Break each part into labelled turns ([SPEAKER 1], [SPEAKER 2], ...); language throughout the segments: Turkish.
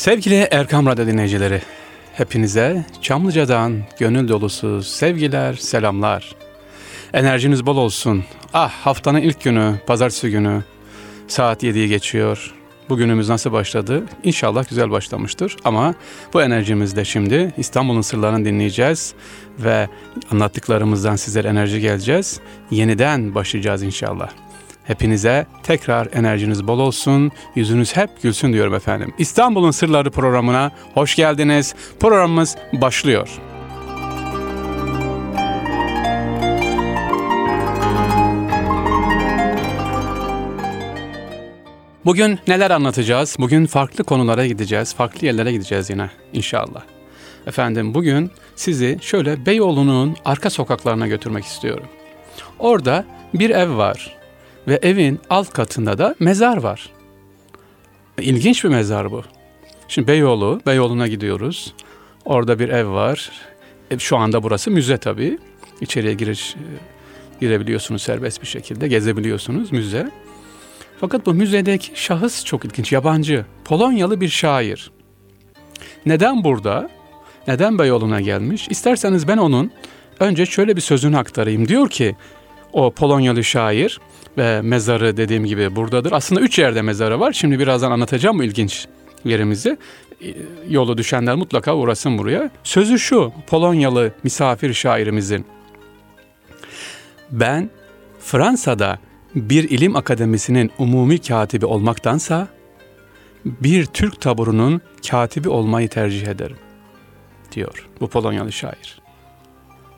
[SPEAKER 1] Sevgili Erkam Radyo dinleyicileri, hepinize Çamlıca'dan gönül dolusu sevgiler, selamlar. Enerjiniz bol olsun. Ah haftanın ilk günü, pazartesi günü, saat 7'yi geçiyor. Bugünümüz nasıl başladı? İnşallah güzel başlamıştır. Ama bu enerjimizde şimdi İstanbul'un sırlarını dinleyeceğiz ve anlattıklarımızdan sizlere enerji geleceğiz. Yeniden başlayacağız inşallah. Hepinize tekrar enerjiniz bol olsun, yüzünüz hep gülsün diyorum efendim. İstanbul'un Sırları programına hoş geldiniz. Programımız başlıyor. Bugün neler anlatacağız? Bugün farklı konulara gideceğiz, farklı yerlere gideceğiz yine inşallah. Efendim bugün sizi şöyle Beyoğlu'nun arka sokaklarına götürmek istiyorum. Orada bir ev var ve evin alt katında da mezar var. İlginç bir mezar bu. Şimdi Beyoğlu, Beyoğlu'na gidiyoruz. Orada bir ev var. E, şu anda burası müze tabii. İçeriye giriş e, girebiliyorsunuz serbest bir şekilde, gezebiliyorsunuz müze. Fakat bu müzedeki şahıs çok ilginç, yabancı. Polonyalı bir şair. Neden burada? Neden Beyoğlu'na gelmiş? İsterseniz ben onun önce şöyle bir sözünü aktarayım. Diyor ki o Polonyalı şair ve mezarı dediğim gibi buradadır. Aslında üç yerde mezarı var. Şimdi birazdan anlatacağım bu ilginç yerimizi. Yolu düşenler mutlaka uğrasın buraya. Sözü şu Polonyalı misafir şairimizin. Ben Fransa'da bir ilim akademisinin umumi katibi olmaktansa bir Türk taburunun katibi olmayı tercih ederim diyor bu Polonyalı şair.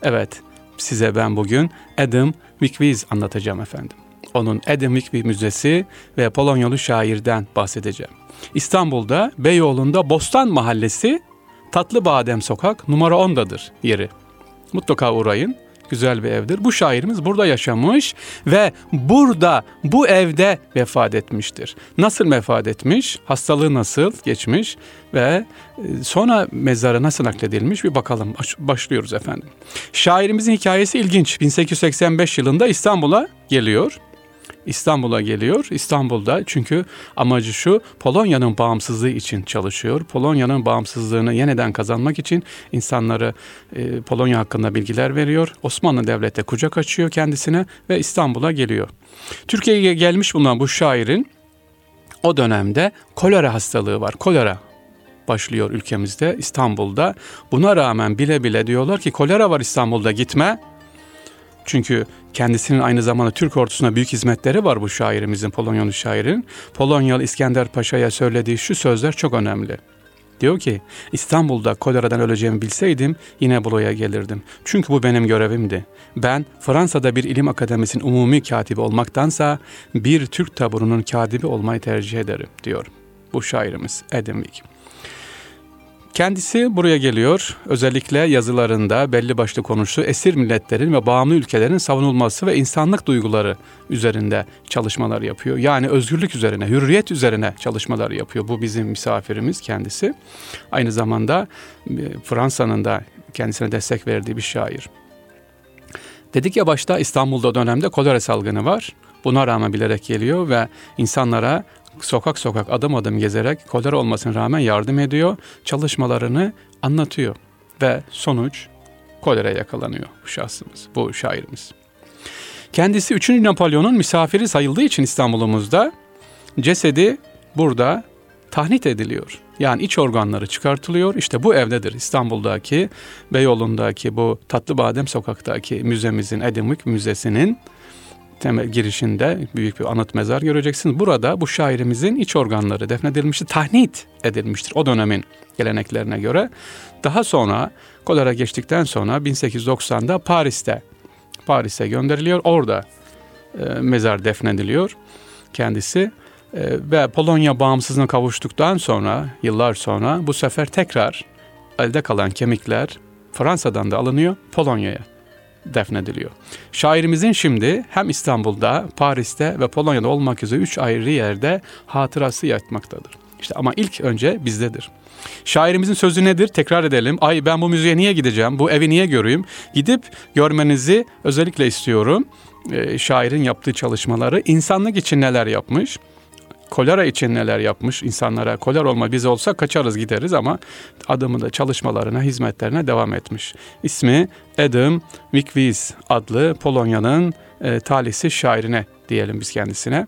[SPEAKER 1] Evet, size ben bugün Adam Mikviz anlatacağım efendim. Onun Adam Mikviz Müzesi ve Polonyalı şairden bahsedeceğim. İstanbul'da Beyoğlu'nda Bostan Mahallesi Tatlı Badem Sokak numara 10'dadır yeri. Mutlaka uğrayın güzel bir evdir. Bu şairimiz burada yaşamış ve burada bu evde vefat etmiştir. Nasıl vefat etmiş? Hastalığı nasıl geçmiş ve e, sonra mezarı nasıl nakledilmiş bir bakalım. Başlıyoruz efendim. Şairimizin hikayesi ilginç. 1885 yılında İstanbul'a geliyor. İstanbul'a geliyor. İstanbul'da çünkü amacı şu Polonya'nın bağımsızlığı için çalışıyor. Polonya'nın bağımsızlığını yeniden kazanmak için insanları e, Polonya hakkında bilgiler veriyor. Osmanlı Devleti kucak açıyor kendisine ve İstanbul'a geliyor. Türkiye'ye gelmiş bulunan bu şairin o dönemde kolera hastalığı var. Kolera başlıyor ülkemizde İstanbul'da. Buna rağmen bile bile diyorlar ki kolera var İstanbul'da gitme. Çünkü kendisinin aynı zamanda Türk ordusuna büyük hizmetleri var bu şairimizin, Polonyalı şairin. Polonyalı İskender Paşa'ya söylediği şu sözler çok önemli. Diyor ki İstanbul'da koleradan öleceğimi bilseydim yine buraya gelirdim. Çünkü bu benim görevimdi. Ben Fransa'da bir ilim akademisinin umumi katibi olmaktansa bir Türk taburunun katibi olmayı tercih ederim diyor bu şairimiz Edinburgh. Kendisi buraya geliyor. Özellikle yazılarında belli başlı konuştuğu esir milletlerin ve bağımlı ülkelerin savunulması ve insanlık duyguları üzerinde çalışmalar yapıyor. Yani özgürlük üzerine, hürriyet üzerine çalışmalar yapıyor. Bu bizim misafirimiz kendisi. Aynı zamanda e, Fransa'nın da kendisine destek verdiği bir şair. Dedik ya başta İstanbul'da dönemde kolera salgını var. Buna rağmen bilerek geliyor ve insanlara sokak sokak adım adım gezerek kolera olmasına rağmen yardım ediyor. Çalışmalarını anlatıyor ve sonuç kolera yakalanıyor bu şahsımız, bu şairimiz. Kendisi 3. Napolyon'un misafiri sayıldığı için İstanbul'umuzda cesedi burada tahnit ediliyor. Yani iç organları çıkartılıyor. İşte bu evdedir. İstanbul'daki, Beyoğlu'ndaki bu Tatlı Badem Sokak'taki müzemizin, Edinburgh Müzesi'nin temel girişinde büyük bir anıt mezar göreceksiniz. Burada bu şairimizin iç organları defnedilmiştir, tahnit edilmiştir o dönemin geleneklerine göre. Daha sonra kolera geçtikten sonra 1890'da Paris'te Paris'e gönderiliyor. Orada e, mezar defnediliyor kendisi. E, ve Polonya bağımsızlığına kavuştuktan sonra, yıllar sonra bu sefer tekrar elde kalan kemikler Fransa'dan da alınıyor Polonya'ya defnediliyor. Şairimizin şimdi hem İstanbul'da, Paris'te ve Polonya'da olmak üzere üç ayrı yerde hatırası yatmaktadır. İşte ama ilk önce bizdedir. Şairimizin sözü nedir? Tekrar edelim. Ay ben bu müziğe niye gideceğim? Bu evi niye göreyim? Gidip görmenizi özellikle istiyorum. E, şairin yaptığı çalışmaları, insanlık için neler yapmış? Kolera için neler yapmış insanlara. Kolera olma biz olsa kaçarız gideriz ama adamı da çalışmalarına, hizmetlerine devam etmiş. İsmi Adam Mikvis adlı Polonya'nın e, talihsiz şairine diyelim biz kendisine.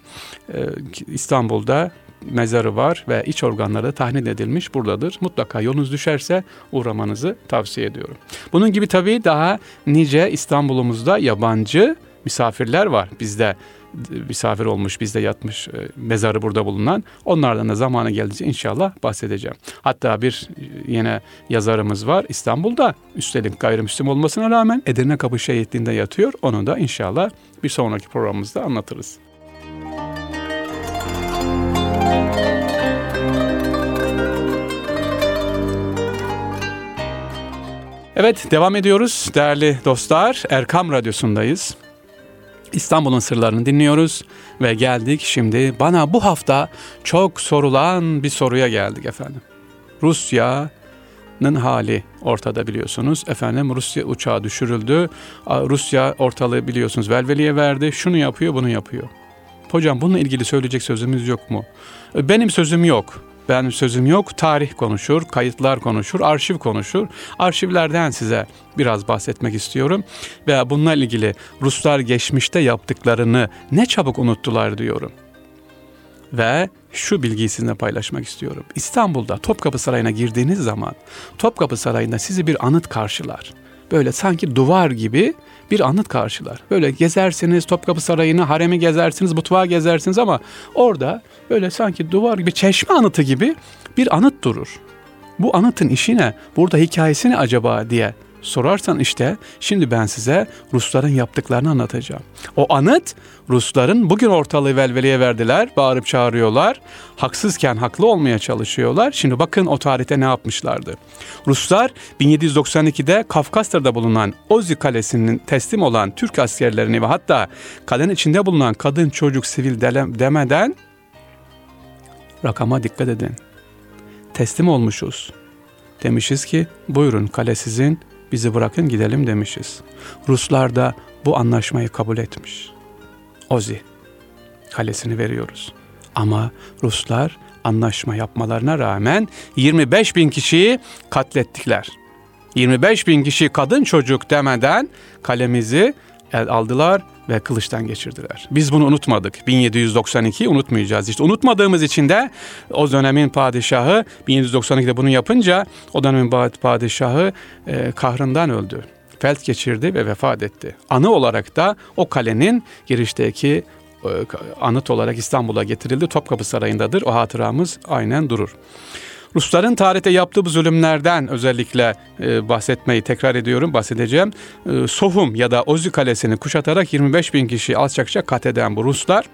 [SPEAKER 1] E, İstanbul'da mezarı var ve iç organları tahlil edilmiş buradadır. Mutlaka yolunuz düşerse uğramanızı tavsiye ediyorum. Bunun gibi tabii daha nice İstanbul'umuzda yabancı misafirler var bizde misafir olmuş, bizde yatmış, e, mezarı burada bulunan. Onlardan da zamanı gelince inşallah bahsedeceğim. Hatta bir e, yine yazarımız var İstanbul'da. Üstelik gayrimüslim olmasına rağmen Edirne Kapı Şehitliği'nde yatıyor. Onu da inşallah bir sonraki programımızda anlatırız. Evet devam ediyoruz değerli dostlar. Erkam Radyosu'ndayız. İstanbul'un sırlarını dinliyoruz ve geldik şimdi bana bu hafta çok sorulan bir soruya geldik efendim. Rusya'nın hali ortada biliyorsunuz. Efendim Rusya uçağı düşürüldü. Rusya ortalığı biliyorsunuz velveliye verdi. Şunu yapıyor bunu yapıyor. Hocam bununla ilgili söyleyecek sözümüz yok mu? Benim sözüm yok. Ben sözüm yok. Tarih konuşur, kayıtlar konuşur, arşiv konuşur. Arşivlerden size biraz bahsetmek istiyorum. Ve bununla ilgili Ruslar geçmişte yaptıklarını ne çabuk unuttular diyorum. Ve şu bilgiyi sizinle paylaşmak istiyorum. İstanbul'da Topkapı Sarayı'na girdiğiniz zaman Topkapı Sarayı'nda sizi bir anıt karşılar. Böyle sanki duvar gibi bir anıt karşılar. Böyle gezersiniz Topkapı Sarayı'nı, haremi gezersiniz, mutfağı gezersiniz ama orada böyle sanki duvar gibi, çeşme anıtı gibi bir anıt durur. Bu anıtın işi ne? Burada hikayesi ne acaba diye sorarsan işte şimdi ben size Rusların yaptıklarını anlatacağım. O anıt Rusların bugün ortalığı velveleye verdiler, bağırıp çağırıyorlar. Haksızken haklı olmaya çalışıyorlar. Şimdi bakın o tarihte ne yapmışlardı. Ruslar 1792'de Kafkasya'da bulunan Ozi Kalesi'nin teslim olan Türk askerlerini ve hatta kalenin içinde bulunan kadın çocuk sivil demeden rakama dikkat edin. Teslim olmuşuz. Demişiz ki buyurun kale sizin bizi bırakın gidelim demişiz. Ruslar da bu anlaşmayı kabul etmiş. Ozi kalesini veriyoruz. Ama Ruslar anlaşma yapmalarına rağmen 25 bin kişiyi katlettiler. 25 bin kişi kadın çocuk demeden kalemizi aldılar ve kılıçtan geçirdiler. Biz bunu unutmadık. 1792 unutmayacağız. İşte unutmadığımız için de o dönemin padişahı 1792'de bunu yapınca o dönemin padişahı e, kahrından öldü. Felt geçirdi ve vefat etti. Anı olarak da o kalenin girişteki e, anıt olarak İstanbul'a getirildi. Topkapı Sarayı'ndadır. O hatıramız aynen durur. Rusların tarihte yaptığı bu zulümlerden özellikle e, bahsetmeyi tekrar ediyorum, bahsedeceğim. E, Sohum ya da Ozi Kalesi'ni kuşatarak 25 bin kişi alçakça katleden bu Ruslar,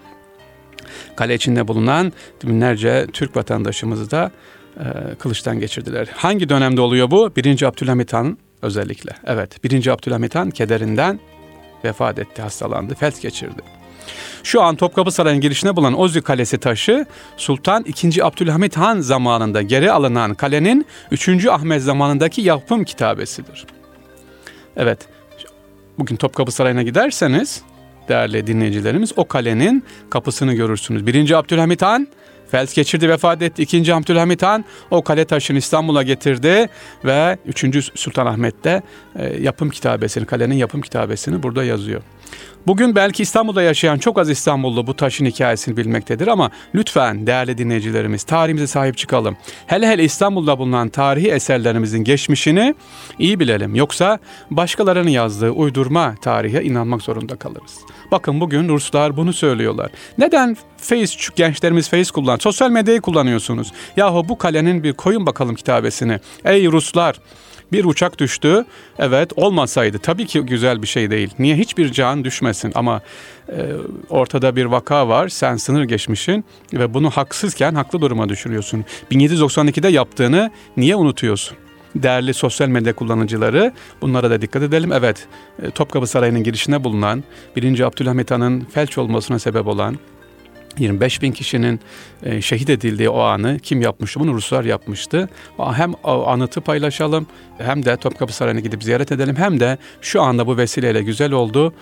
[SPEAKER 1] kale içinde bulunan binlerce Türk vatandaşımızı da e, kılıçtan geçirdiler. Hangi dönemde oluyor bu? 1. Abdülhamit Han özellikle. Evet, 1. Abdülhamit Han kederinden vefat etti, hastalandı, felç geçirdi. Şu an Topkapı Sarayı'nın girişine bulunan Ozi Kalesi taşı Sultan II. Abdülhamit Han zamanında geri alınan kalenin 3. Ahmet zamanındaki yapım kitabesidir. Evet, bugün Topkapı Sarayı'na giderseniz değerli dinleyicilerimiz o kalenin kapısını görürsünüz. 1. Abdülhamit Han felç geçirdi vefat etti. İkinci Abdülhamit Han o kale taşını İstanbul'a getirdi ve 3. Sultan Ahmet de e, yapım kitabesini, kalenin yapım kitabesini burada yazıyor. Bugün belki İstanbul'da yaşayan çok az İstanbullu bu taşın hikayesini bilmektedir ama lütfen değerli dinleyicilerimiz tarihimize sahip çıkalım. Hele hele İstanbul'da bulunan tarihi eserlerimizin geçmişini iyi bilelim. Yoksa başkalarının yazdığı uydurma tarihe inanmak zorunda kalırız. Bakın bugün Ruslar bunu söylüyorlar. Neden Face gençlerimiz Face kullan, sosyal medyayı kullanıyorsunuz? Yahu bu kalenin bir koyun bakalım kitabesini. Ey Ruslar! Bir uçak düştü. Evet olmasaydı tabii ki güzel bir şey değil. Niye hiçbir can düşmesin ama e, ortada bir vaka var. Sen sınır geçmişin ve bunu haksızken haklı duruma düşürüyorsun. 1792'de yaptığını niye unutuyorsun? Değerli sosyal medya kullanıcıları bunlara da dikkat edelim. Evet e, Topkapı Sarayı'nın girişine bulunan 1. Abdülhamit Han'ın felç olmasına sebep olan 25 bin kişinin e, şehit edildiği o anı kim yapmıştı? Bunu Ruslar yapmıştı. Hem anıtı paylaşalım hem de Topkapı Sarayı'na gidip ziyaret edelim hem de şu anda bu vesileyle güzel oldu.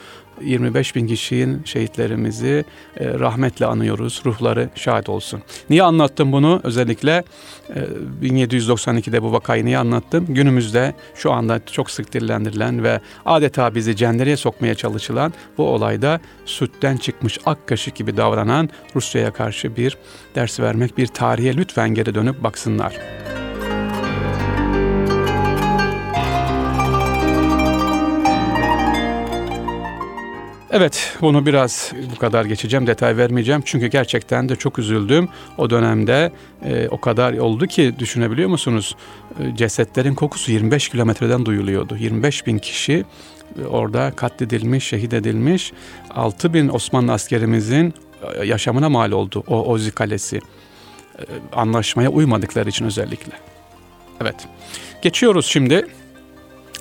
[SPEAKER 1] 25 bin kişinin şehitlerimizi e, rahmetle anıyoruz. Ruhları şahit olsun. Niye anlattım bunu? Özellikle e, 1792'de bu vakayı niye anlattım? Günümüzde şu anda çok sık dillendirilen ve adeta bizi cendereye sokmaya çalışılan bu olayda sütten çıkmış ak kaşık gibi davranan Rusya'ya karşı bir ders vermek, bir tarihe lütfen geri dönüp baksınlar. Evet, bunu biraz bu kadar geçeceğim, detay vermeyeceğim. Çünkü gerçekten de çok üzüldüm. O dönemde e, o kadar oldu ki düşünebiliyor musunuz? E, cesetlerin kokusu 25 kilometreden duyuluyordu. 25 bin kişi e, orada katledilmiş, şehit edilmiş. 6 bin Osmanlı askerimizin e, yaşamına mal oldu o Ozi Kalesi. E, anlaşmaya uymadıkları için özellikle. Evet, geçiyoruz şimdi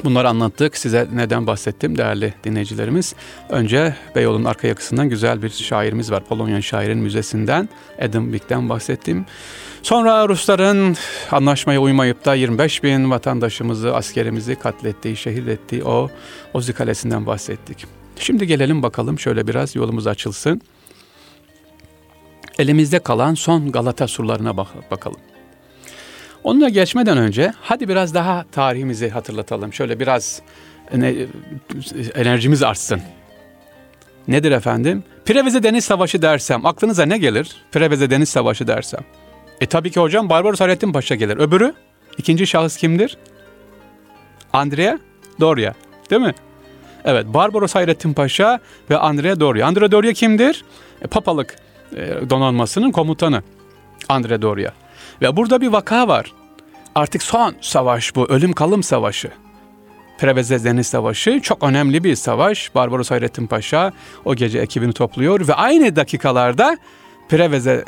[SPEAKER 1] Bunları anlattık. Size neden bahsettim değerli dinleyicilerimiz? Önce Beyoğlu'nun arka yakasından güzel bir şairimiz var. Polonyan şairin müzesinden Adam Wick'ten bahsettim. Sonra Rusların anlaşmaya uymayıp da 25 bin vatandaşımızı, askerimizi katlettiği, şehit ettiği o Ozi Kalesi'nden bahsettik. Şimdi gelelim bakalım şöyle biraz yolumuz açılsın. Elimizde kalan son Galata surlarına bak bakalım. Onunla geçmeden önce hadi biraz daha tarihimizi hatırlatalım. Şöyle biraz enerjimiz artsın. Nedir efendim? Preveze Deniz Savaşı dersem aklınıza ne gelir? Preveze Deniz Savaşı dersem. E tabii ki hocam Barbaros Hayrettin Paşa gelir. Öbürü? ikinci şahıs kimdir? Andrea Doria. Değil mi? Evet Barbaros Hayrettin Paşa ve Andrea Doria. Andrea Doria kimdir? E, papalık e, donanmasının komutanı. Andrea Doria. Ve burada bir vaka var. Artık son savaş bu, ölüm kalım savaşı. Preveze Deniz Savaşı çok önemli bir savaş. Barbaros Hayrettin Paşa o gece ekibini topluyor ve aynı dakikalarda Preveze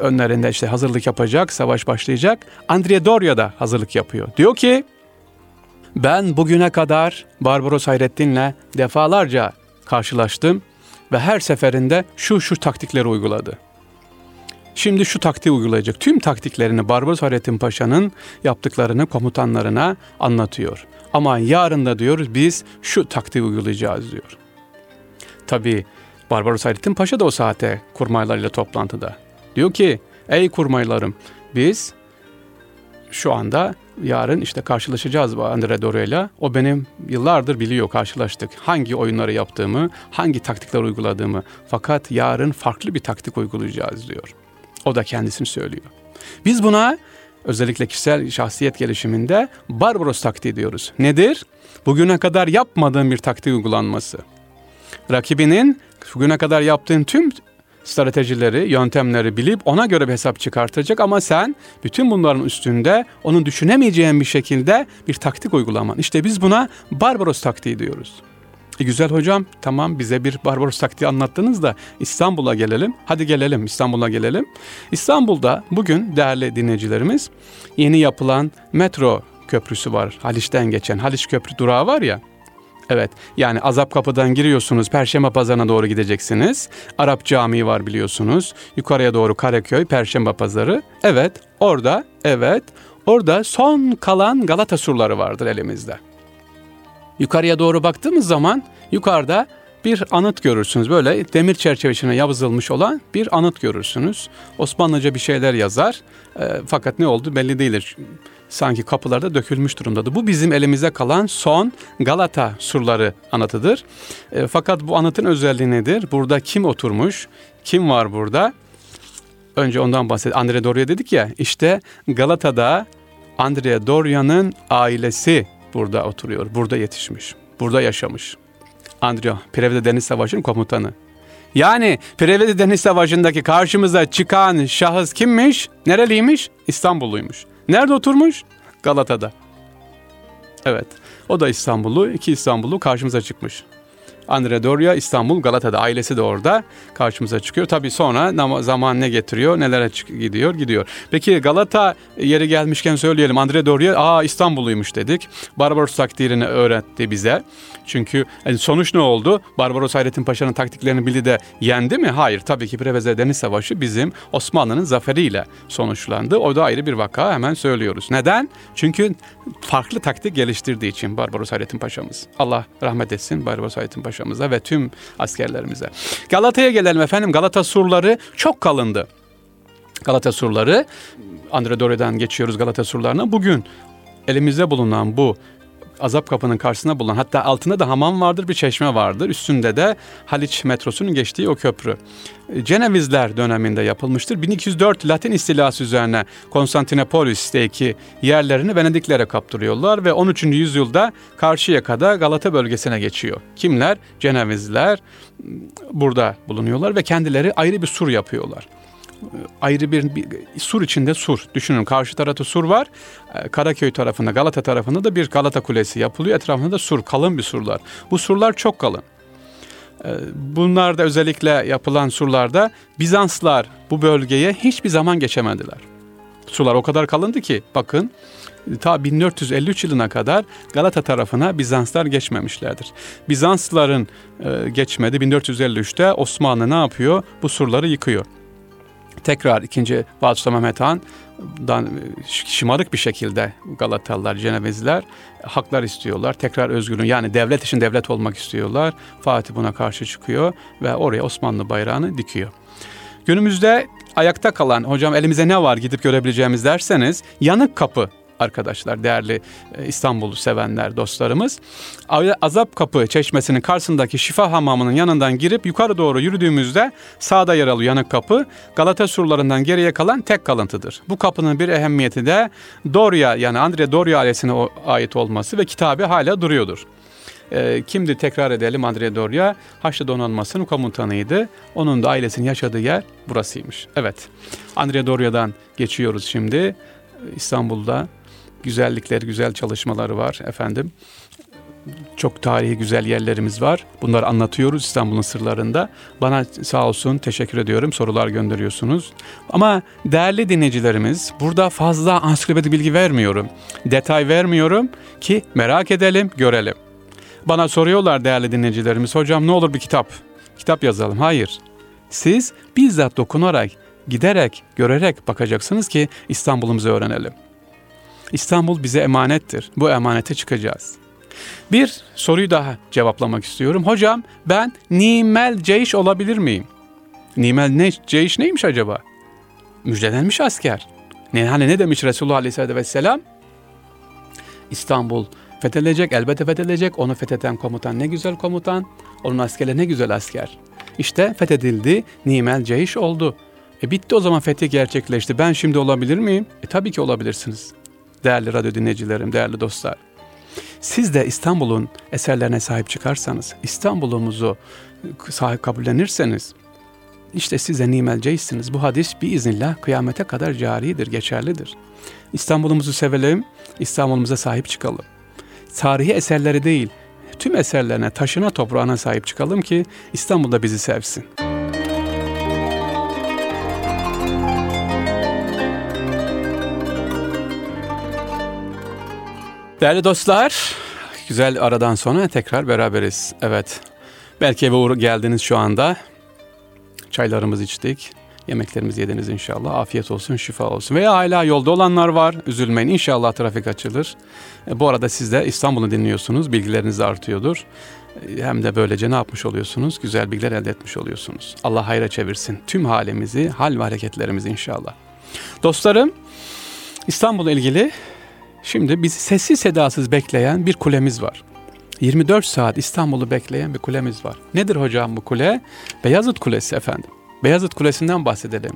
[SPEAKER 1] önlerinde işte hazırlık yapacak, savaş başlayacak. Andrea Doria da hazırlık yapıyor. Diyor ki ben bugüne kadar Barbaros Hayrettin'le defalarca karşılaştım ve her seferinde şu şu taktikleri uyguladı. Şimdi şu taktiği uygulayacak. Tüm taktiklerini Barbaros Hayrettin Paşa'nın yaptıklarını komutanlarına anlatıyor. Ama yarın da diyoruz biz şu taktiği uygulayacağız diyor. Tabi Barbaros Hayrettin Paşa da o saate kurmaylarıyla toplantıda. Diyor ki ey kurmaylarım biz şu anda yarın işte karşılaşacağız Andre Dore'yle. O benim yıllardır biliyor karşılaştık. Hangi oyunları yaptığımı, hangi taktikler uyguladığımı. Fakat yarın farklı bir taktik uygulayacağız diyor. O da kendisini söylüyor. Biz buna özellikle kişisel şahsiyet gelişiminde Barbaros taktiği diyoruz. Nedir? Bugüne kadar yapmadığın bir taktik uygulanması. Rakibinin bugüne kadar yaptığın tüm stratejileri, yöntemleri bilip ona göre bir hesap çıkartacak ama sen bütün bunların üstünde onun düşünemeyeceğin bir şekilde bir taktik uygulaman. İşte biz buna Barbaros taktiği diyoruz. E güzel hocam tamam bize bir Barbaros taktiği anlattınız da İstanbul'a gelelim. Hadi gelelim İstanbul'a gelelim. İstanbul'da bugün değerli dinleyicilerimiz yeni yapılan metro köprüsü var. Haliç'ten geçen Haliç Köprü durağı var ya. Evet yani Azap Kapı'dan giriyorsunuz Perşembe Pazarı'na doğru gideceksiniz. Arap Camii var biliyorsunuz. Yukarıya doğru Karaköy, Perşembe Pazarı. Evet orada evet orada son kalan Galata surları vardır elimizde. Yukarıya doğru baktığımız zaman yukarıda bir anıt görürsünüz. Böyle demir çerçevesine yazılmış olan bir anıt görürsünüz. Osmanlıca bir şeyler yazar. E, fakat ne oldu belli değildir. Sanki kapılarda dökülmüş durumdadır. Bu bizim elimize kalan son Galata surları anıtıdır. E, fakat bu anıtın özelliği nedir? Burada kim oturmuş? Kim var burada? Önce ondan bahset. Andrea Doria dedik ya. İşte Galata'da Andrea Doria'nın ailesi burada oturuyor, burada yetişmiş, burada yaşamış. Andrea, Prevede Deniz Savaşı'nın komutanı. Yani Prevede Deniz Savaşı'ndaki karşımıza çıkan şahıs kimmiş? Nereliymiş? İstanbulluymuş. Nerede oturmuş? Galata'da. Evet. O da İstanbullu. iki İstanbullu karşımıza çıkmış. Andre Doria İstanbul Galata'da ailesi de orada karşımıza çıkıyor. Tabi sonra zaman ne getiriyor nelere gidiyor gidiyor. Peki Galata yeri gelmişken söyleyelim Andre Doria aa İstanbulluymuş dedik. Barbaros taktiğini öğretti bize. Çünkü yani sonuç ne oldu? Barbaros Hayrettin Paşa'nın taktiklerini bildi de yendi mi? Hayır tabii ki Preveze Deniz Savaşı bizim Osmanlı'nın zaferiyle sonuçlandı. O da ayrı bir vaka hemen söylüyoruz. Neden? Çünkü farklı taktik geliştirdiği için Barbaros Hayrettin Paşa'mız. Allah rahmet etsin Barbaros Hayrettin Paşa paşamıza ve tüm askerlerimize. Galata'ya gelelim efendim. Galata surları çok kalındı. Galata surları, Andre Dore'den geçiyoruz Galata surlarına. Bugün elimizde bulunan bu azap kapının karşısında bulunan hatta altında da hamam vardır bir çeşme vardır. Üstünde de Haliç metrosunun geçtiği o köprü. Cenevizler döneminde yapılmıştır. 1204 Latin istilası üzerine Konstantinopolis'teki yerlerini Venediklere kaptırıyorlar ve 13. yüzyılda Karşıyaka'da Galata bölgesine geçiyor. Kimler? Cenevizler burada bulunuyorlar ve kendileri ayrı bir sur yapıyorlar ayrı bir, bir sur içinde sur. Düşünün karşı tarafta sur var. Ee, Karaköy tarafında, Galata tarafında da bir Galata Kulesi yapılıyor. Etrafında da sur, kalın bir surlar. Bu surlar çok kalın. Ee, bunlar da özellikle yapılan surlarda Bizanslar bu bölgeye hiçbir zaman geçemediler. Sular o kadar kalındı ki bakın ta 1453 yılına kadar Galata tarafına Bizanslar geçmemişlerdir. Bizansların e, geçmedi 1453'te Osmanlı ne yapıyor? Bu surları yıkıyor tekrar ikinci Fatih Sultan Mehmet Han'dan şımarık bir şekilde Galatalılar, Cenevizler haklar istiyorlar. Tekrar özgürlüğün yani devlet için devlet olmak istiyorlar. Fatih buna karşı çıkıyor ve oraya Osmanlı bayrağını dikiyor. Günümüzde ayakta kalan hocam elimize ne var gidip görebileceğimiz derseniz yanık kapı arkadaşlar, değerli e, İstanbul'u sevenler, dostlarımız. Azap Kapı Çeşmesi'nin karşısındaki şifa hamamının yanından girip yukarı doğru yürüdüğümüzde sağda yer alıyor yanık kapı. Galata surlarından geriye kalan tek kalıntıdır. Bu kapının bir ehemmiyeti de Doria yani Andre Doria ailesine ait olması ve kitabı hala duruyordur. E, kimdi tekrar edelim Andre Doria? Haçlı donanmasının komutanıydı. Onun da ailesinin yaşadığı yer burasıymış. Evet. Andre Doria'dan geçiyoruz şimdi. İstanbul'da güzellikleri, güzel çalışmaları var efendim. Çok tarihi güzel yerlerimiz var. Bunları anlatıyoruz İstanbul'un sırlarında. Bana sağ olsun teşekkür ediyorum. Sorular gönderiyorsunuz. Ama değerli dinleyicilerimiz burada fazla ansiklopedi bilgi vermiyorum. Detay vermiyorum ki merak edelim, görelim. Bana soruyorlar değerli dinleyicilerimiz. Hocam ne olur bir kitap. Kitap yazalım. Hayır. Siz bizzat dokunarak, giderek, görerek bakacaksınız ki İstanbul'umuzu öğrenelim. İstanbul bize emanettir. Bu emanete çıkacağız. Bir soruyu daha cevaplamak istiyorum. Hocam ben Nimel Ceyş olabilir miyim? Nimel ne, Ceyş neymiş acaba? Müjdelenmiş asker. Ne, hani ne demiş Resulullah Aleyhisselatü Vesselam? İstanbul fethedilecek, elbette fethedilecek. Onu fetheden komutan ne güzel komutan. Onun askerleri ne güzel asker. İşte fethedildi, Nimel Ceyş oldu. E bitti o zaman fethi gerçekleşti. Ben şimdi olabilir miyim? E tabii ki olabilirsiniz değerli radyo dinleyicilerim, değerli dostlar. Siz de İstanbul'un eserlerine sahip çıkarsanız, İstanbul'umuzu sahip kabullenirseniz, işte size nimelceysiniz. Bu hadis bir iznillah kıyamete kadar caridir, geçerlidir. İstanbul'umuzu sevelim, İstanbul'umuza sahip çıkalım. Tarihi eserleri değil, tüm eserlerine, taşına, toprağına sahip çıkalım ki İstanbul'da bizi sevsin. Değerli dostlar, güzel aradan sonra tekrar beraberiz. Evet, belki eve uğra geldiniz şu anda. Çaylarımızı içtik, yemeklerimizi yediniz inşallah. Afiyet olsun, şifa olsun. Veya hala yolda olanlar var, üzülmeyin. İnşallah trafik açılır. E, bu arada siz de İstanbul'u dinliyorsunuz, bilgileriniz artıyordur. E, hem de böylece ne yapmış oluyorsunuz? Güzel bilgiler elde etmiş oluyorsunuz. Allah hayra çevirsin tüm halimizi, hal ve hareketlerimizi inşallah. Dostlarım, İstanbul'la ilgili Şimdi bizi sessiz sedasız bekleyen bir kulemiz var. 24 saat İstanbul'u bekleyen bir kulemiz var. Nedir hocam bu kule? Beyazıt Kulesi efendim. Beyazıt Kulesi'nden bahsedelim.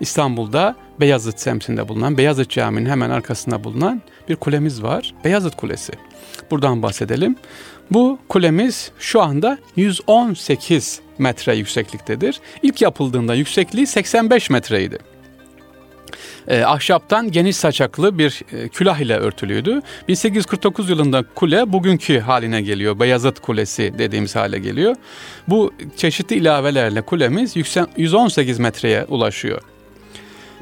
[SPEAKER 1] İstanbul'da Beyazıt semtinde bulunan, Beyazıt Camii'nin hemen arkasında bulunan bir kulemiz var. Beyazıt Kulesi. Buradan bahsedelim. Bu kulemiz şu anda 118 metre yüksekliktedir. İlk yapıldığında yüksekliği 85 metreydi e, ahşaptan geniş saçaklı bir e, külah ile örtülüydü. 1849 yılında kule bugünkü haline geliyor. Beyazıt Kulesi dediğimiz hale geliyor. Bu çeşitli ilavelerle kulemiz 118 metreye ulaşıyor.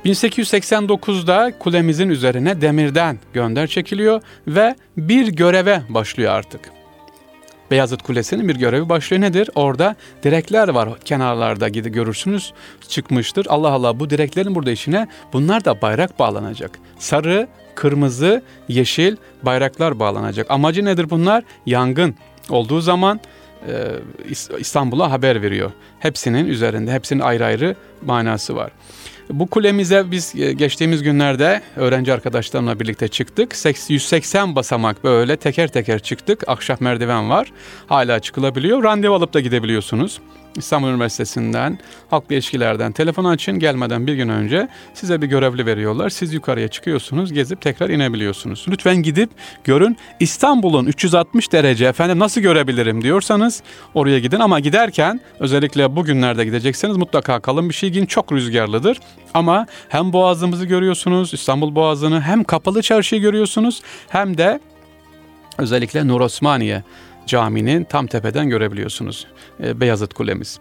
[SPEAKER 1] 1889'da kulemizin üzerine demirden gönder çekiliyor ve bir göreve başlıyor artık. Beyazıt Kulesi'nin bir görevi başlıyor nedir? Orada direkler var kenarlarda gidip görürsünüz çıkmıştır. Allah Allah bu direklerin burada işine bunlar da bayrak bağlanacak. Sarı, kırmızı, yeşil bayraklar bağlanacak. Amacı nedir bunlar? Yangın olduğu zaman e, İstanbul'a haber veriyor. Hepsinin üzerinde, hepsinin ayrı ayrı manası var. Bu kulemize biz e, geçtiğimiz günlerde öğrenci arkadaşlarımla birlikte çıktık. 180 basamak böyle teker teker çıktık. Akşam merdiven var. Hala çıkılabiliyor. Randevu alıp da gidebiliyorsunuz. İstanbul Üniversitesi'nden, halkla ilişkilerden telefon açın gelmeden bir gün önce size bir görevli veriyorlar. Siz yukarıya çıkıyorsunuz, gezip tekrar inebiliyorsunuz. Lütfen gidip görün. İstanbul'un 360 derece efendim nasıl görebilirim diyorsanız oraya gidin ama giderken özellikle bugünlerde gidecekseniz mutlaka kalın bir şey giyin. Çok rüzgarlıdır. Ama hem boğazımızı görüyorsunuz, İstanbul Boğazı'nı hem kapalı çarşıyı görüyorsunuz hem de özellikle Nur Osmaniye caminin tam tepeden görebiliyorsunuz. E, Beyazıt Kulemiz.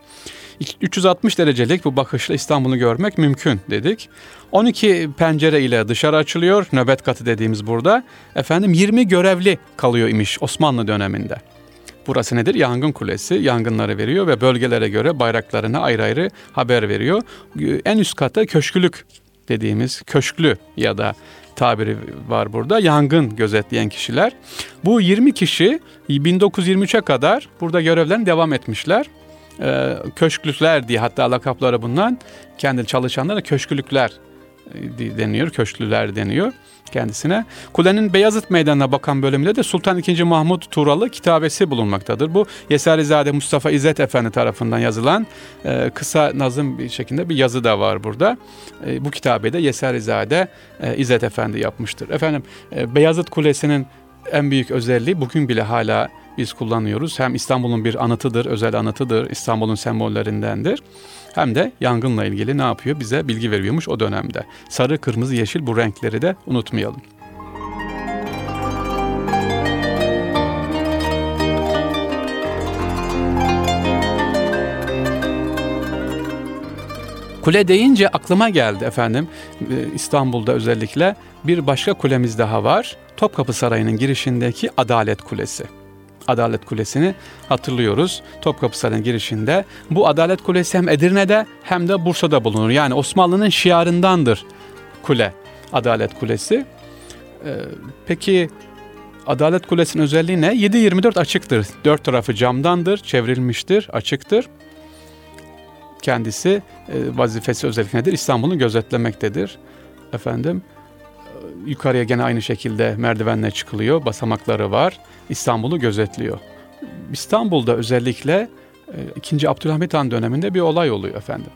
[SPEAKER 1] 360 derecelik bu bakışla İstanbul'u görmek mümkün dedik. 12 pencere ile dışarı açılıyor. Nöbet katı dediğimiz burada. Efendim 20 görevli kalıyor imiş Osmanlı döneminde. Burası nedir? Yangın kulesi. Yangınları veriyor ve bölgelere göre bayraklarına ayrı ayrı haber veriyor. En üst kata köşkülük dediğimiz köşklü ya da tabiri var burada. Yangın gözetleyen kişiler. Bu 20 kişi 1923'e kadar burada görevlerini devam etmişler. Ee, köşklükler diye hatta lakapları bundan. Kendi çalışanlara köşkülükler deniyor, köşklüler deniyor kendisine. Kulenin Beyazıt Meydanı'na bakan bölümünde de Sultan II. Mahmut Turalı kitabesi bulunmaktadır. Bu Yesarizade Mustafa İzzet Efendi tarafından yazılan e, kısa nazım bir şekilde bir yazı da var burada. E, bu kitabede Yesarizade e, İzzet Efendi yapmıştır. Efendim e, Beyazıt Kulesi'nin en büyük özelliği bugün bile hala biz kullanıyoruz. Hem İstanbul'un bir anıtıdır, özel anıtıdır, İstanbul'un sembollerindendir. Hem de yangınla ilgili ne yapıyor bize bilgi veriyormuş o dönemde. Sarı, kırmızı, yeşil bu renkleri de unutmayalım. Kule deyince aklıma geldi efendim ee, İstanbul'da özellikle bir başka kulemiz daha var. Topkapı Sarayı'nın girişindeki Adalet Kulesi. Adalet Kulesi'ni hatırlıyoruz. Topkapı Sarayı'nın girişinde. Bu Adalet Kulesi hem Edirne'de hem de Bursa'da bulunur. Yani Osmanlı'nın şiarındandır kule, Adalet Kulesi. Ee, peki Adalet Kulesi'nin özelliği ne? 7-24 açıktır. Dört tarafı camdandır, çevrilmiştir, açıktır. Kendisi e, vazifesi özellikle nedir? İstanbul'u gözetlemektedir. Efendim yukarıya gene aynı şekilde merdivenle çıkılıyor. Basamakları var. İstanbul'u gözetliyor. İstanbul'da özellikle e, 2. Abdülhamit Han döneminde bir olay oluyor efendim.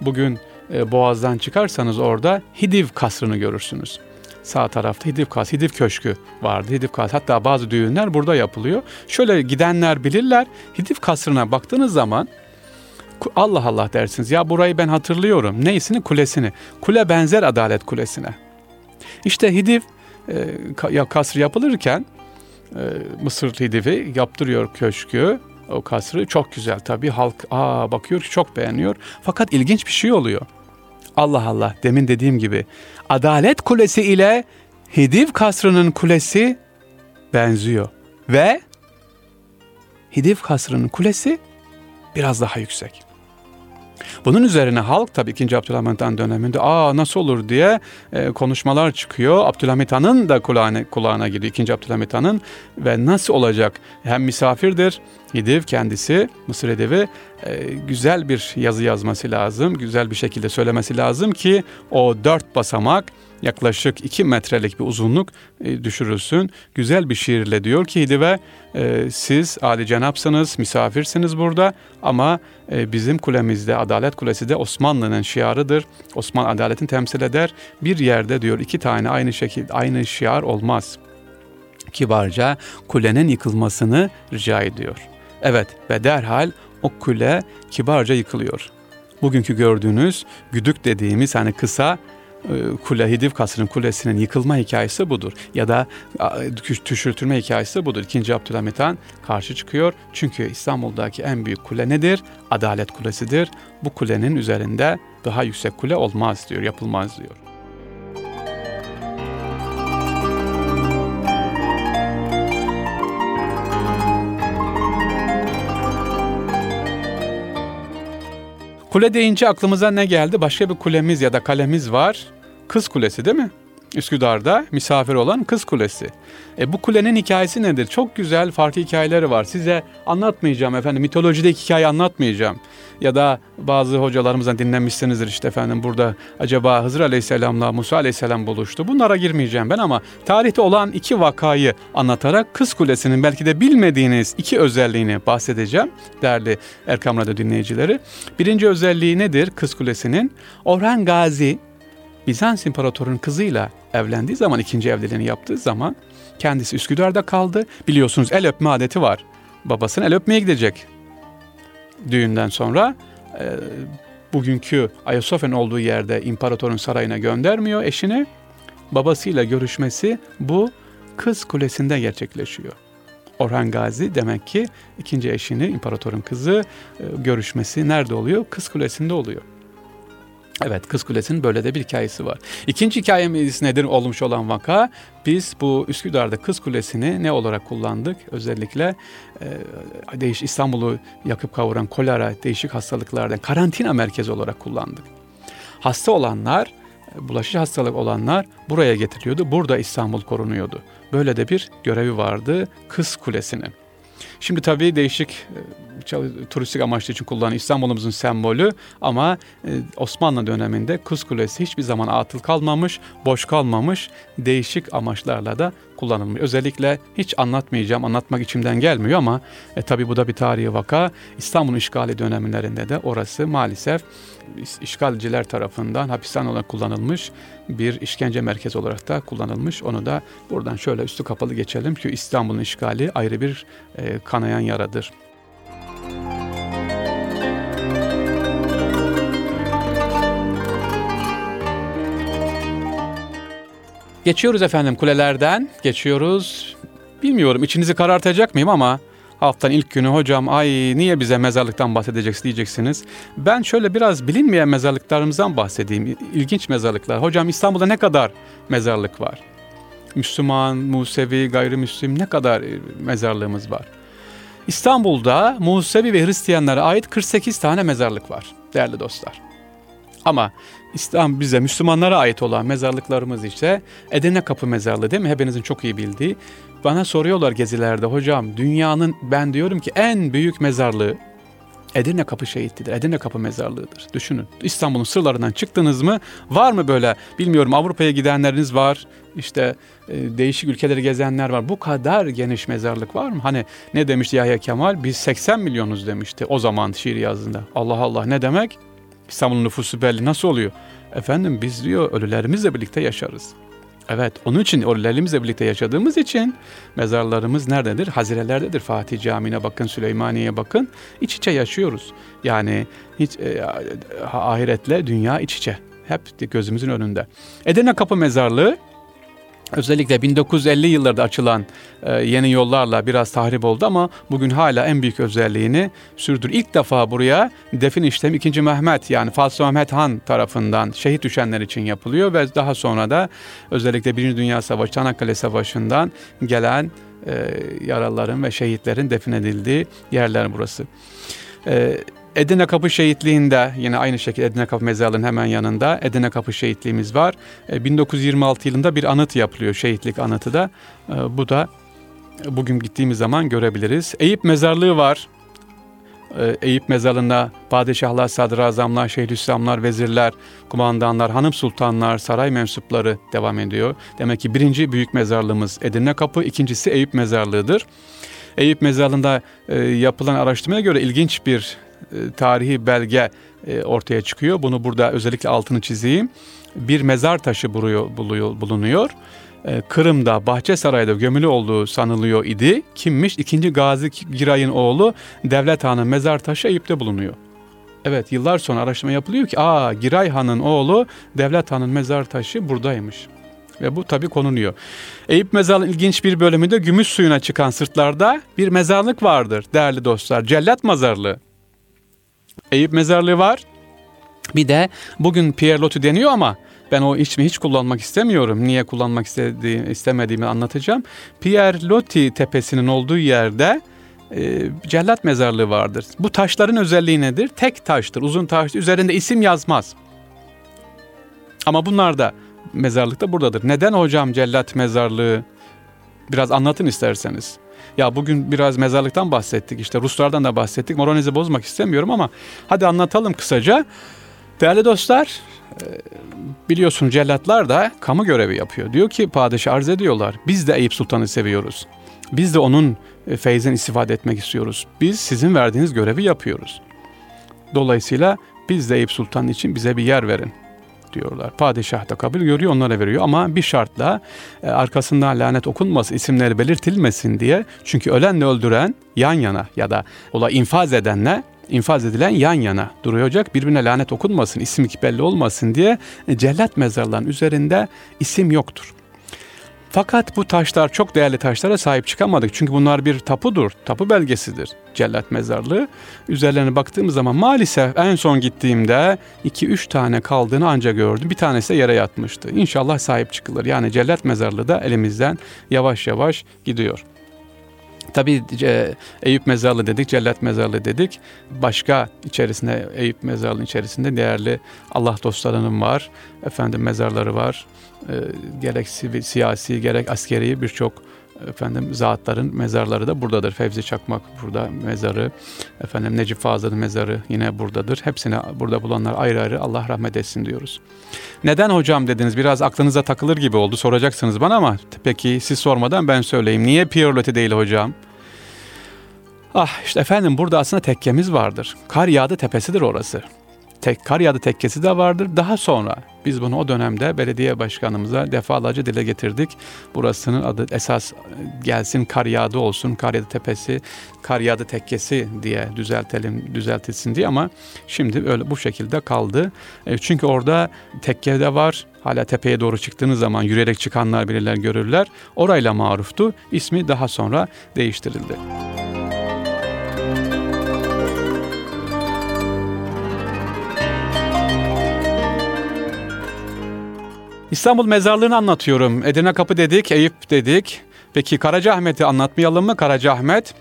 [SPEAKER 1] Bugün e, Boğaz'dan çıkarsanız orada Hidiv kasrını görürsünüz. Sağ tarafta Hidiv kas, Hidiv köşkü vardı. Hidiv kas hatta bazı düğünler burada yapılıyor. Şöyle gidenler bilirler. Hidiv kasrına baktığınız zaman Allah Allah dersiniz. Ya burayı ben hatırlıyorum. Neysini? Kulesini. Kule benzer Adalet Kulesi'ne. İşte Hidiv e, kasrı yapılırken e, Mısır Hidivi yaptırıyor köşkü. O kasrı çok güzel tabii halk aa bakıyor ki çok beğeniyor. Fakat ilginç bir şey oluyor. Allah Allah demin dediğim gibi Adalet Kulesi ile Hidiv kasrının kulesi benziyor. Ve Hidiv kasrının kulesi biraz daha yüksek. Bunun üzerine halk tabii 2. Abdülhamit Han döneminde aa nasıl olur diye e, konuşmalar çıkıyor. Abdülhamit Han'ın da kulağına, kulağına gidiyor 2. Abdülhamit Han'ın ve nasıl olacak? Hem misafirdir, Hidiv kendisi, Mısır Edevi e, güzel bir yazı yazması lazım, güzel bir şekilde söylemesi lazım ki o dört basamak yaklaşık 2 metrelik bir uzunluk e, düşürülsün. Güzel bir şiirle diyor ki Hidive e, siz âli cenapsınız, misafirsiniz burada ama e, bizim kulemizde, Adalet Kulesi de Osmanlı'nın şiarıdır. Osman adaletin temsil eder. Bir yerde diyor iki tane aynı şekilde aynı şiar olmaz. Kibarca kulenin yıkılmasını rica ediyor. Evet ve derhal o kule kibarca yıkılıyor. Bugünkü gördüğünüz güdük dediğimiz hani kısa kule Hidiv Kasrı'nın kulesinin yıkılma hikayesi budur. Ya da düşürtülme hikayesi budur. İkinci Abdülhamit Han karşı çıkıyor. Çünkü İstanbul'daki en büyük kule nedir? Adalet Kulesi'dir. Bu kulenin üzerinde daha yüksek kule olmaz diyor, yapılmaz diyor. Kule deyince aklımıza ne geldi? Başka bir kulemiz ya da kalemiz var. Kız Kulesi değil mi? Üsküdar'da misafir olan Kız Kulesi. E, bu kulenin hikayesi nedir? Çok güzel farklı hikayeleri var. Size anlatmayacağım efendim. Mitolojideki hikaye anlatmayacağım. Ya da bazı hocalarımızdan dinlemişsinizdir işte efendim burada acaba Hızır Aleyhisselam'la Musa Aleyhisselam buluştu. Bunlara girmeyeceğim ben ama tarihte olan iki vakayı anlatarak Kız Kulesi'nin belki de bilmediğiniz iki özelliğini bahsedeceğim değerli Erkam Radyo dinleyicileri. Birinci özelliği nedir Kız Kulesi'nin? Orhan Gazi Bizans İmparatorunun kızıyla evlendiği zaman ikinci evliliğini yaptığı zaman kendisi Üsküdar'da kaldı. Biliyorsunuz el öpme adeti var. Babasını el öpmeye gidecek. Düğünden sonra e, bugünkü Ayasofya'nın olduğu yerde imparatorun sarayına göndermiyor eşini. Babasıyla görüşmesi bu Kız Kulesi'nde gerçekleşiyor. Orhan Gazi demek ki ikinci eşini imparatorun kızı e, görüşmesi nerede oluyor? Kız Kulesi'nde oluyor. Evet Kız Kulesi'nin böyle de bir hikayesi var. İkinci hikayemiz nedir olmuş olan vaka? Biz bu Üsküdar'da Kız Kulesi'ni ne olarak kullandık? Özellikle e, değiş İstanbul'u yakıp kavuran kolera değişik hastalıklardan karantina merkezi olarak kullandık. Hasta olanlar, bulaşıcı hastalık olanlar buraya getiriliyordu. Burada İstanbul korunuyordu. Böyle de bir görevi vardı Kız Kulesi'nin. Şimdi tabii değişik e, turistik amaçlı için kullanılan İstanbul'umuzun sembolü ama e, Osmanlı döneminde Kız Kulesi hiçbir zaman atıl kalmamış, boş kalmamış, değişik amaçlarla da kullanılmış. Özellikle hiç anlatmayacağım, anlatmak içimden gelmiyor ama e, tabii bu da bir tarihi vaka. İstanbul'un işgali dönemlerinde de orası maalesef işgalciler tarafından hapishane olarak kullanılmış bir işkence merkezi olarak da kullanılmış. Onu da buradan şöyle üstü kapalı geçelim ki İstanbul'un işgali ayrı bir e, kanayan yaradır. Geçiyoruz efendim kulelerden, geçiyoruz. Bilmiyorum içinizi karartacak mıyım ama haftanın ilk günü hocam ay niye bize mezarlıktan bahsedeceksin diyeceksiniz. Ben şöyle biraz bilinmeyen mezarlıklarımızdan bahsedeyim. İlginç mezarlıklar. Hocam İstanbul'da ne kadar mezarlık var? Müslüman, Musevi, gayrimüslim ne kadar e, mezarlığımız var? İstanbul'da Musevi ve Hristiyanlara ait 48 tane mezarlık var değerli dostlar. Ama İslam bize Müslümanlara ait olan mezarlıklarımız ise Edirne Kapı Mezarlığı değil mi? Hepinizin çok iyi bildiği. Bana soruyorlar gezilerde hocam dünyanın ben diyorum ki en büyük mezarlığı Edirne Kapı Şehitlidir. Edirne Kapı Mezarlığı'dır. Düşünün. İstanbul'un sırlarından çıktınız mı? Var mı böyle? Bilmiyorum Avrupa'ya gidenleriniz var. İşte e, değişik ülkeleri gezenler var. Bu kadar geniş mezarlık var mı? Hani ne demişti Yahya Kemal? Biz 80 milyonuz demişti o zaman şiir yazdığında. Allah Allah ne demek? İstanbul'un nüfusu belli. Nasıl oluyor? Efendim biz diyor ölülerimizle birlikte yaşarız. Evet onun için ölülerimizle birlikte yaşadığımız için mezarlarımız nerededir? Hazirelerdedir. Fatih Camii'ne bakın, Süleymaniye'ye bakın. İç içe yaşıyoruz. Yani hiç e, ahiretle dünya iç içe. Hep gözümüzün önünde. Edirne Kapı Mezarlığı Özellikle 1950 yıllarda açılan e, yeni yollarla biraz tahrip oldu ama bugün hala en büyük özelliğini sürdür. İlk defa buraya defin işlemi 2. Mehmet yani Fatih Mehmet Han tarafından şehit düşenler için yapılıyor ve daha sonra da özellikle 1. Dünya Savaşı, Çanakkale Savaşı'ndan gelen e, yaralıların ve şehitlerin defnedildiği yerler burası. Edirne Kapı Şehitliği'nde yine aynı şekilde Edirne Kapı Mezarlığı'nın hemen yanında Edirne Kapı Şehitliğimiz var. 1926 e, yılında bir anıt yapılıyor şehitlik anıtı da. E, bu da bugün gittiğimiz zaman görebiliriz. Eyüp Mezarlığı var. E, Eyüp Mezarlığı'nda padişahlar, sadrazamlar, şeyhülislamlar, vezirler, kumandanlar, hanım sultanlar, saray mensupları devam ediyor. Demek ki birinci büyük mezarlığımız Edirne Kapı, ikincisi Eyüp Mezarlığı'dır. Eyüp Mezarlığı'nda yapılan araştırmaya göre ilginç bir tarihi belge e, ortaya çıkıyor. Bunu burada özellikle altını çizeyim. Bir mezar taşı bulunuyor. E, Kırım'da Bahçesaray'da gömülü olduğu sanılıyor idi. Kimmiş? İkinci Gazi Giray'ın oğlu Devlet Han'ın mezar taşı Eyüp'te bulunuyor. Evet yıllar sonra araştırma yapılıyor ki aa Giray Han'ın oğlu Devlet Han'ın mezar taşı buradaymış. Ve bu tabi konunuyor. Eyüp mezarlığın ilginç bir bölümünde gümüş suyuna çıkan sırtlarda bir mezarlık vardır değerli dostlar. Cellat mezarlığı. Eyüp mezarlığı var. Bir de bugün Pierre Loti deniyor ama ben o ismi hiç kullanmak istemiyorum. Niye kullanmak istediğim, istemediğimi anlatacağım. Pierre Loti tepesinin olduğu yerde e, cellat mezarlığı vardır. Bu taşların özelliği nedir? Tek taştır, uzun taş. Üzerinde isim yazmaz. Ama bunlar da mezarlık da buradadır. Neden hocam cellat mezarlığı? Biraz anlatın isterseniz. Ya bugün biraz mezarlıktan bahsettik işte Ruslardan da bahsettik. Moralinizi bozmak istemiyorum ama hadi anlatalım kısaca. Değerli dostlar e, biliyorsun cellatlar da kamu görevi yapıyor. Diyor ki padişah arz ediyorlar. Biz de Eyüp Sultan'ı seviyoruz. Biz de onun e, feyzden istifade etmek istiyoruz. Biz sizin verdiğiniz görevi yapıyoruz. Dolayısıyla biz de Eyüp Sultan için bize bir yer verin diyorlar. Padişah da kabul görüyor onlara veriyor ama bir şartla e, arkasından lanet okunması isimleri belirtilmesin diye. Çünkü ölenle öldüren yan yana ya da ola infaz edenle infaz edilen yan yana duruyacak. Birbirine lanet okunmasın, isim belli olmasın diye e, cellat mezarlarının üzerinde isim yoktur. Fakat bu taşlar çok değerli taşlara sahip çıkamadık. Çünkü bunlar bir tapudur, tapu belgesidir cellat mezarlığı. Üzerlerine baktığımız zaman maalesef en son gittiğimde 2-3 tane kaldığını ancak gördüm. Bir tanesi de yere yatmıştı. İnşallah sahip çıkılır. Yani cellat mezarlığı da elimizden yavaş yavaş gidiyor. Tabi e, Eyüp Mezarlığı dedik, Cellat Mezarlığı dedik. Başka içerisinde Eyüp Mezarlığı içerisinde değerli Allah dostlarının var. Efendim mezarları var. E, gerek siyasi gerek askeri birçok efendim zatların mezarları da buradadır. Fevzi Çakmak burada mezarı, efendim Necip Fazıl'ın mezarı yine buradadır. Hepsine burada bulanlar ayrı ayrı Allah rahmet etsin diyoruz. Neden hocam dediniz? Biraz aklınıza takılır gibi oldu. Soracaksınız bana ama peki siz sormadan ben söyleyeyim. Niye Pierre değil hocam? Ah işte efendim burada aslında tekkemiz vardır. Kar yağdı tepesidir orası tek, kar yağdı tekkesi de vardır. Daha sonra biz bunu o dönemde belediye başkanımıza defalarca dile getirdik. Burasının adı esas e, gelsin kar yağdı olsun, kar yağdı tepesi, kar yağdı tekkesi diye düzeltelim, düzeltilsin diye ama şimdi öyle bu şekilde kaldı. E, çünkü orada tekke de var. Hala tepeye doğru çıktığınız zaman yürüyerek çıkanlar bilirler, görürler. Orayla maruftu. İsmi daha sonra değiştirildi. İstanbul mezarlığını anlatıyorum. Edirne Kapı dedik, Eyüp dedik. Peki Karacaahmet'i anlatmayalım mı? Karacaahmet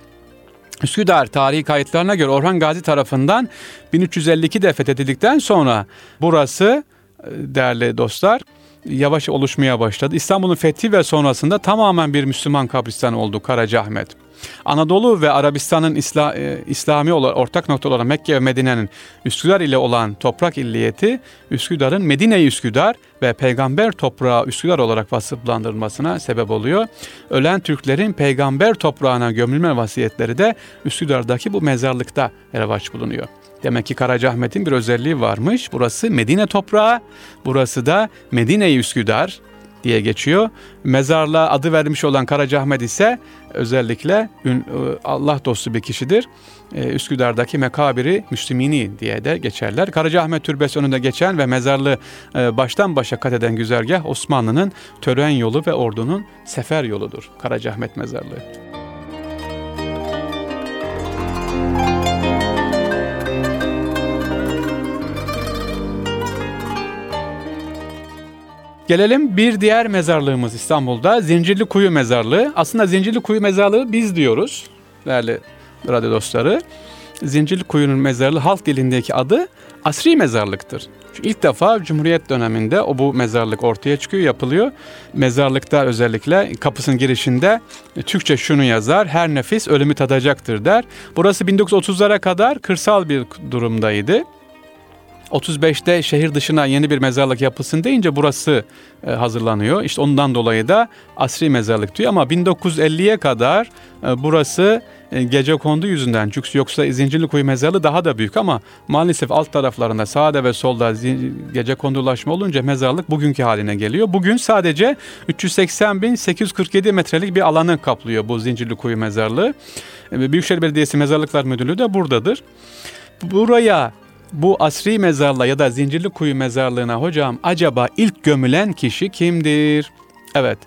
[SPEAKER 1] Üsküdar tarihi kayıtlarına göre Orhan Gazi tarafından 1352'de fethedildikten sonra burası e, değerli dostlar yavaş oluşmaya başladı. İstanbul'un fethi ve sonrasında tamamen bir Müslüman kabristan oldu Karacaahmet. Anadolu ve Arabistan'ın İsla, e, İslami olarak ortak nokta olan Mekke ve Medine'nin Üsküdar ile olan toprak illiyeti Üsküdar'ın Medine-i Üsküdar ve peygamber toprağı Üsküdar olarak vasıflandırılmasına sebep oluyor. Ölen Türklerin peygamber toprağına gömülme vasiyetleri de Üsküdar'daki bu mezarlıkta revaç bulunuyor. Demek ki Karacaahmet'in bir özelliği varmış. Burası Medine toprağı, burası da Medine-i Üsküdar diye geçiyor. Mezarlığa adı vermiş olan Karacaahmet ise özellikle e, Allah dostu bir kişidir. E, Üsküdar'daki mekabiri Müslümini diye de geçerler. Karacaahmet Türbesi önünde geçen ve mezarlığı e, baştan başa kat eden güzergah Osmanlı'nın tören yolu ve ordunun sefer yoludur. Karacaahmet Mezarlığı. Gelelim bir diğer mezarlığımız İstanbul'da Zincirli Kuyu Mezarlığı. Aslında Zincirli Kuyu Mezarlığı biz diyoruz değerli radyo dostları. Zincirli Kuyu'nun mezarlığı halk dilindeki adı asri mezarlıktır. Çünkü ilk defa Cumhuriyet döneminde o bu mezarlık ortaya çıkıyor, yapılıyor. Mezarlıkta özellikle kapısının girişinde Türkçe şunu yazar, her nefis ölümü tadacaktır der. Burası 1930'lara kadar kırsal bir durumdaydı. 35'te şehir dışına yeni bir mezarlık yapılsın deyince burası e, hazırlanıyor. İşte ondan dolayı da asri mezarlık diyor ama 1950'ye kadar e, burası e, gece kondu yüzünden çünkü yoksa Zincirlikuyu mezarlığı daha da büyük ama maalesef alt taraflarında sağda ve solda gece kondulaşma olunca mezarlık bugünkü haline geliyor. Bugün sadece 380.847 metrelik bir alanı kaplıyor bu Zincirlikuyu mezarlığı. Büyükşehir Belediyesi Mezarlıklar Müdürlüğü de buradadır. Buraya bu asri mezarlığa ya da zincirli kuyu mezarlığına hocam acaba ilk gömülen kişi kimdir? Evet,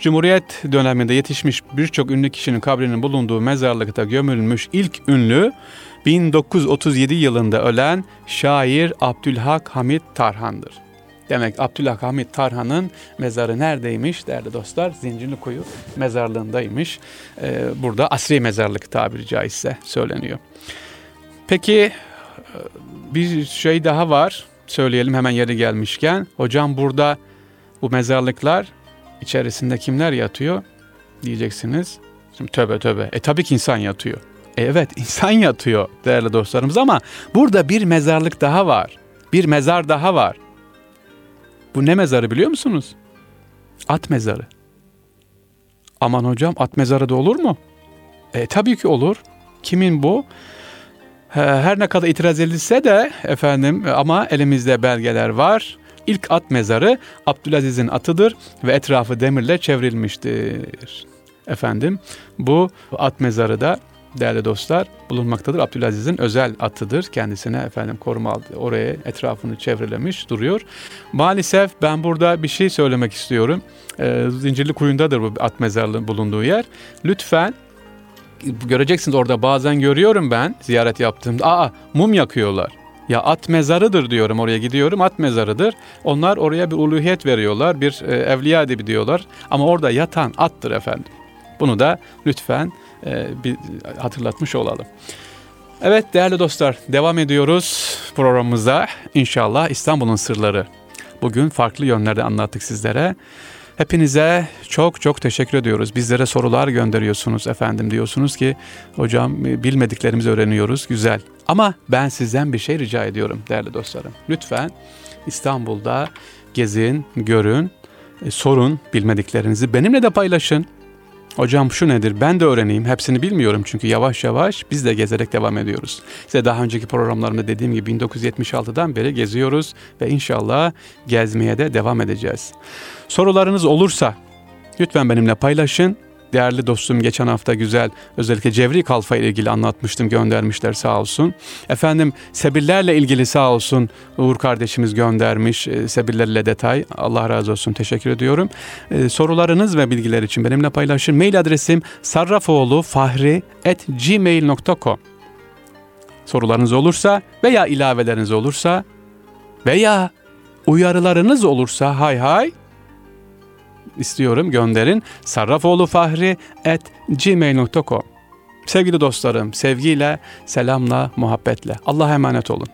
[SPEAKER 1] Cumhuriyet döneminde yetişmiş birçok ünlü kişinin kabrinin bulunduğu mezarlıkta gömülmüş ilk ünlü 1937 yılında ölen şair Abdülhak Hamit Tarhan'dır. Demek Abdülhak Hamit Tarhan'ın mezarı neredeymiş değerli dostlar? Zincirli Kuyu mezarlığındaymış. Ee, burada asri mezarlık tabiri caizse söyleniyor. Peki bir şey daha var. Söyleyelim hemen yeri gelmişken. Hocam burada Bu mezarlıklar içerisinde kimler yatıyor diyeceksiniz. Şimdi töbe töbe. E tabii ki insan yatıyor. E evet insan yatıyor değerli dostlarımız ama burada bir mezarlık daha var. Bir mezar daha var. Bu ne mezarı biliyor musunuz? At mezarı. Aman hocam at mezarı da olur mu? E tabii ki olur. Kimin bu? Her ne kadar itiraz edilse de efendim ama elimizde belgeler var. İlk at mezarı Abdülaziz'in atıdır ve etrafı demirle çevrilmiştir. Efendim bu at mezarı da değerli dostlar bulunmaktadır. Abdülaziz'in özel atıdır. Kendisine efendim koruma aldı. Oraya etrafını çevrelemiş duruyor. Maalesef ben burada bir şey söylemek istiyorum. Ee, Zincirli Kuyu'ndadır bu at mezarlığının bulunduğu yer. Lütfen göreceksiniz orada bazen görüyorum ben ziyaret yaptığımda. Aa mum yakıyorlar. Ya at mezarıdır diyorum oraya gidiyorum at mezarıdır. Onlar oraya bir uluhiyet veriyorlar bir e, evliya edebi diyorlar. Ama orada yatan attır efendim. Bunu da lütfen e, bir hatırlatmış olalım. Evet değerli dostlar devam ediyoruz programımıza. İnşallah İstanbul'un sırları. Bugün farklı yönlerde anlattık sizlere. Hepinize çok çok teşekkür ediyoruz. Bizlere sorular gönderiyorsunuz efendim diyorsunuz ki hocam bilmediklerimizi öğreniyoruz. Güzel. Ama ben sizden bir şey rica ediyorum değerli dostlarım. Lütfen İstanbul'da gezin, görün, e, sorun bilmediklerinizi benimle de paylaşın. Hocam şu nedir ben de öğreneyim hepsini bilmiyorum çünkü yavaş yavaş biz de gezerek devam ediyoruz. Size daha önceki programlarımda dediğim gibi 1976'dan beri geziyoruz ve inşallah gezmeye de devam edeceğiz. Sorularınız olursa lütfen benimle paylaşın değerli dostum geçen hafta güzel özellikle cevri kalfa ile ilgili anlatmıştım göndermişler sağ olsun. Efendim sebirlerle ilgili sağ olsun Uğur kardeşimiz göndermiş e, sebirlerle detay. Allah razı olsun teşekkür ediyorum. E, sorularınız ve bilgiler için benimle paylaşın. Mail adresim sarrafoğlu.fahri.gmail.com Sorularınız olursa veya ilaveleriniz olursa veya uyarılarınız olursa hay hay istiyorum gönderin. Sarrafoğlufahri at gmail.com Sevgili dostlarım, sevgiyle, selamla, muhabbetle. Allah'a emanet olun.